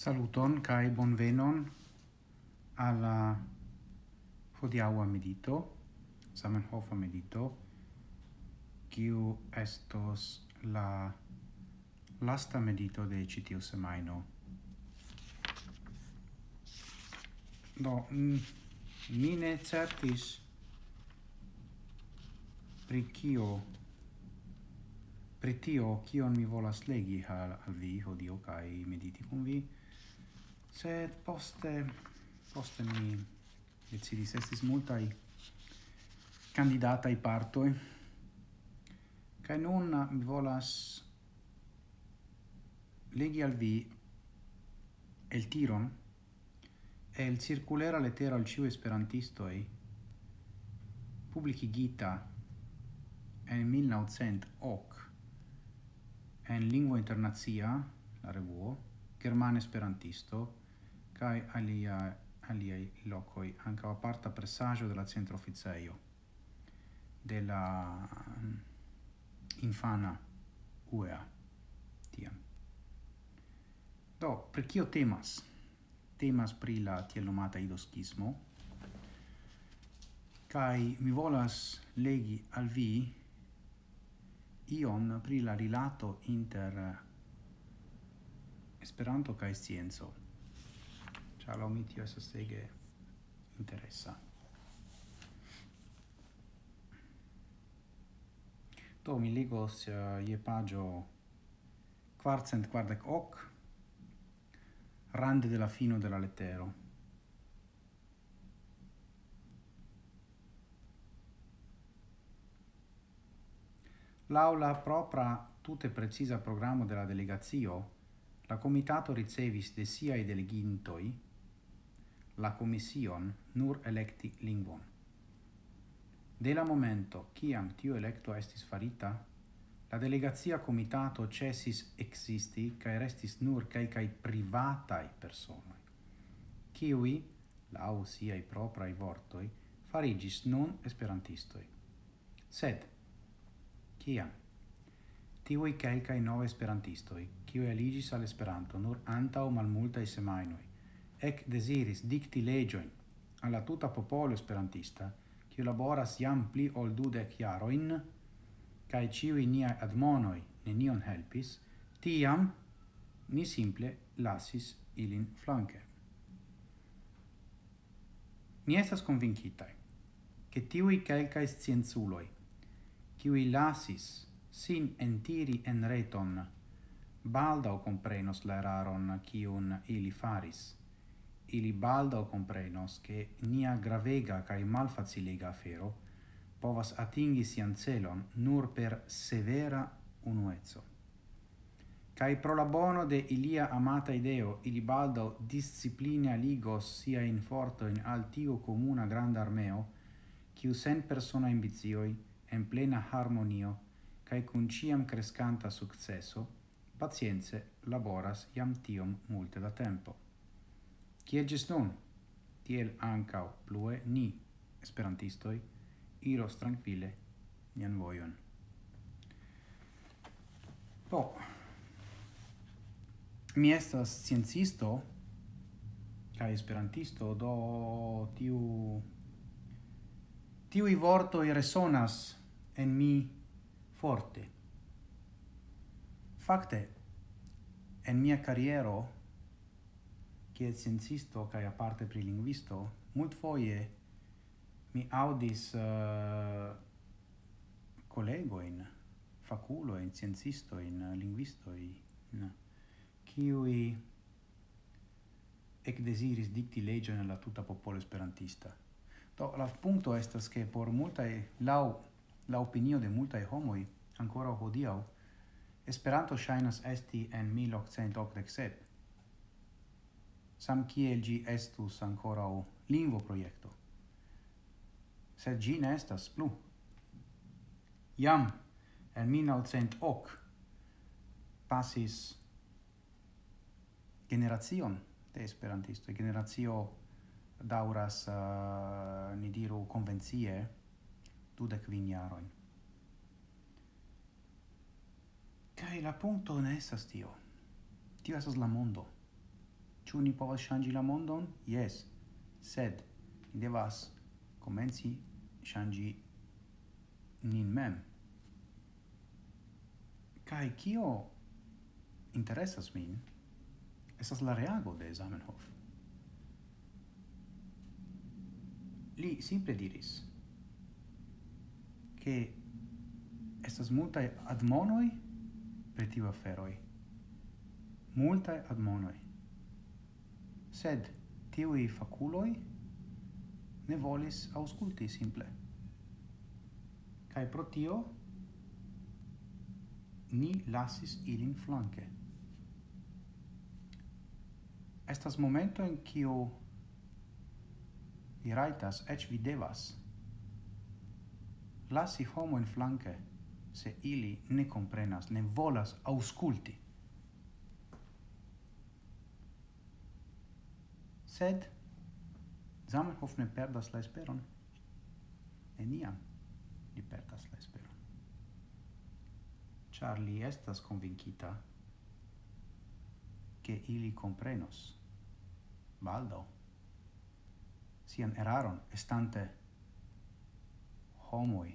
Saluton kai bonvenon alla hodiaŭa medito, Zamenhofa medito, kiu estos la lasta medito de ĉi tiu semajno. Do mi ne certis pri kio pri tio kion mi volas legi al, al vi hodio kai mediti kun vi sed poste poste mi decidis estis multai candidatai partoi cae nun mi volas legi al vi el tiron e il circulera lettera al ciu esperantistoi publicigita en 1900 hoc en lingua internazia la revuo german esperantisto kai alia, aliai locoi, a parta pressaggio della centro officeio, della mm, infana UEA, tiam. Do, per cio temas? Temas pri la tiel nomata kai cae mi volas legi al vi ion pri la rilato inter Esperanto kai scienzo cha la omitio esa sege interessa. To mi ligos je pagio quartcent quardec hoc rande de la fino de la lettero. L'aula propra tutte precisa programma della delegazio, la comitato ricevis de sia i delegintoi la commission nur electi lingvon. De la momento kiam tiu electo estis farita, la delegazia comitato cesis existi cae restis nur cae cae privatai personoi, kiui, lau siai proprai vortoi, farigis non esperantistoi. Sed, kiam? Tiui calcae nove esperantistoi, kiu eligis al Esperanto nur antau o malmultae semainoi, ec desiris dicti legioin alla tuta popolo esperantista, qui laboras iam pli ol dudec iaroin, cae ciui nia admonoi nenion helpis, tiam ni simple lasis ilin flanque. Ni estas convincitai, che tiui calcae scienzuloi, qui lasis sin entiri en reton, baldau comprenos la eraron cium ili faris, ili baldo comprenos che nia gravega kaj malfacilega afero povas atingi sian celon nur per severa unuezzo. Cai pro la bono de ilia amata ideo, ili baldo disciplina ligos sia in forto in altio comuna granda armeo, quiu sen persona ambizioi, en plena harmonio, cae cun ciam crescanta successo, pazienze laboras iam tiom multe da tempo. Kiel gis nun, tiel ancau plue ni, esperantistoi, iros tranquille nian vojon. Po, mi estas sciencisto ca esperantisto, do tiu Tiu i vortoi resonas en mi forte. Fakte, en mia carriero kiel sciencisto kaj aparte pri lingvisto, multfoje mi audis uh, eh, kolegojn, faculojn, sciencistoin, lingvistoi, no, kiui ec desiris dicti legio nella tuta popolo esperantista. Do, la punto estas che por multae, lau, la opinio de multae homoi, ancora hodiau, Esperanto shainas esti en 1887, sam kiel gi estus ancorau lingvo proiecto. Sed gi ne estas plu. Jam, el 1908, pasis generacion de esperantisto, Generacio dauras, uh, ni diru, convenzie, dudec vin jaroin. Kaj la punto ne estas tio. Tio estas la mondo. Ĉu ni povas ŝanĝi la mondon? Yes. sed ni devas komenci ŝanĝi nin mem. Kaj kio interesas min estas la reago de Zamenhof. Li simple diris che estas multae admonoi per tiu aferoi. Multae admonoi sed tiui faculoi ne volis ausculti simple. Cae pro tio ni lasis ilin flanque. Estas momento in cio vi raitas, ec vi devas, lasi homo in flanque, se ili ne comprenas, ne volas ausculti. sed Zamenhof ne perdas la esperon. Eniam li perdas la esperon. Char li estas convincita che ili comprenos baldo sian eraron estante homoi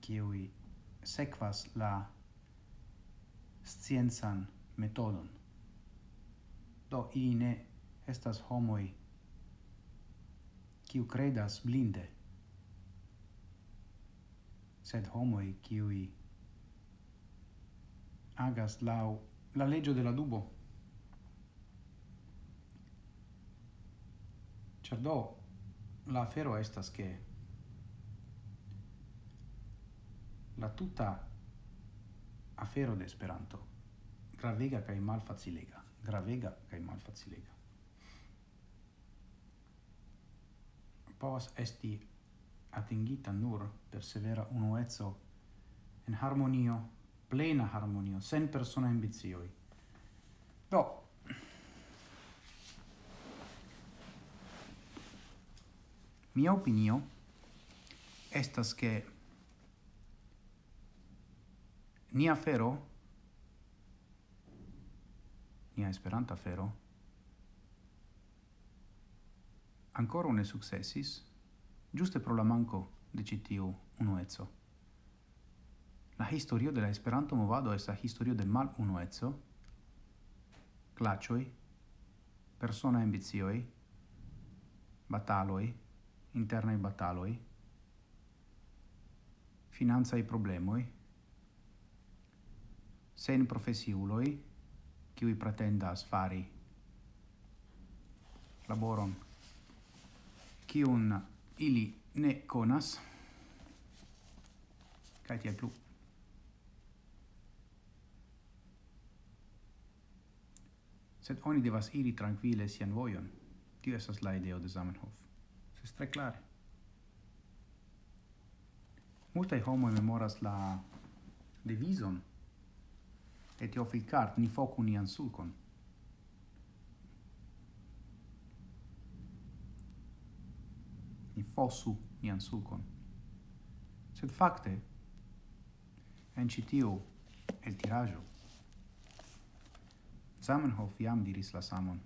kiui sequas la scienzan metodon. Do ili ne estas homoi kiu credas blinde. Sed homoi kiui agas lau la leggio della dubo. Cerdo, la afero estas ke la tuta afero de Esperanto gravega kaj malfacilega gravega kaj malfacilega. povas esti atingita nur per severa unuezzo en harmonio, plena harmonio, sen persona ambizioi. Do, mia opinio estas che nia fero, nia esperanta fero, ancora ne successis, giuste pro la manco de citiu unuezzo. La historio de la Esperanto movado estas historio de mal unuezzo, clacioi, persona ambizioi, bataloi, internai bataloi, finanzai problemoi, sen profesiuloi, qui pretendas fari laboron kiun ili ne konas kaj tiel plu. Sed oni devas iri trankvile sian vojon. Tio estas la ideo de Zamenhof. Se tre klare. Multaj homoj memoras la devizon et Teofil Cart ni focu nian sulcon. ni fosu nian sulcon. Sed facte, en citiu el tirajo, Zamenhof iam diris la samon.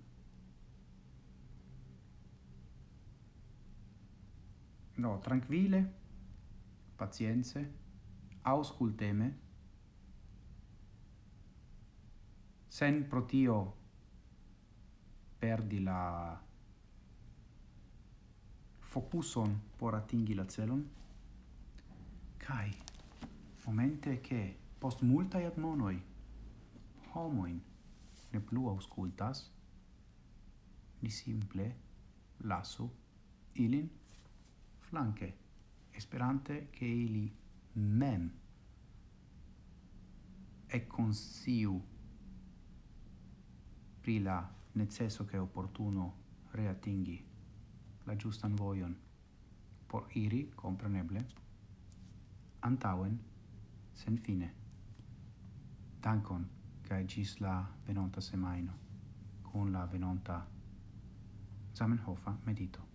No, tranquille, pazienze, ausculteme, sen protio perdi la focuson por atingi la celon, kai momente che post multa admonoi homoin ne plu auscultas, ni simple lasu ilin flanque, esperante che ili mem e consiu pri la necesso che opportuno reatingi la giustan voion por iri, compreneble, antauen, sen fine. Dankon, cae gis la venonta semaino, con la venonta Zamenhofa medito.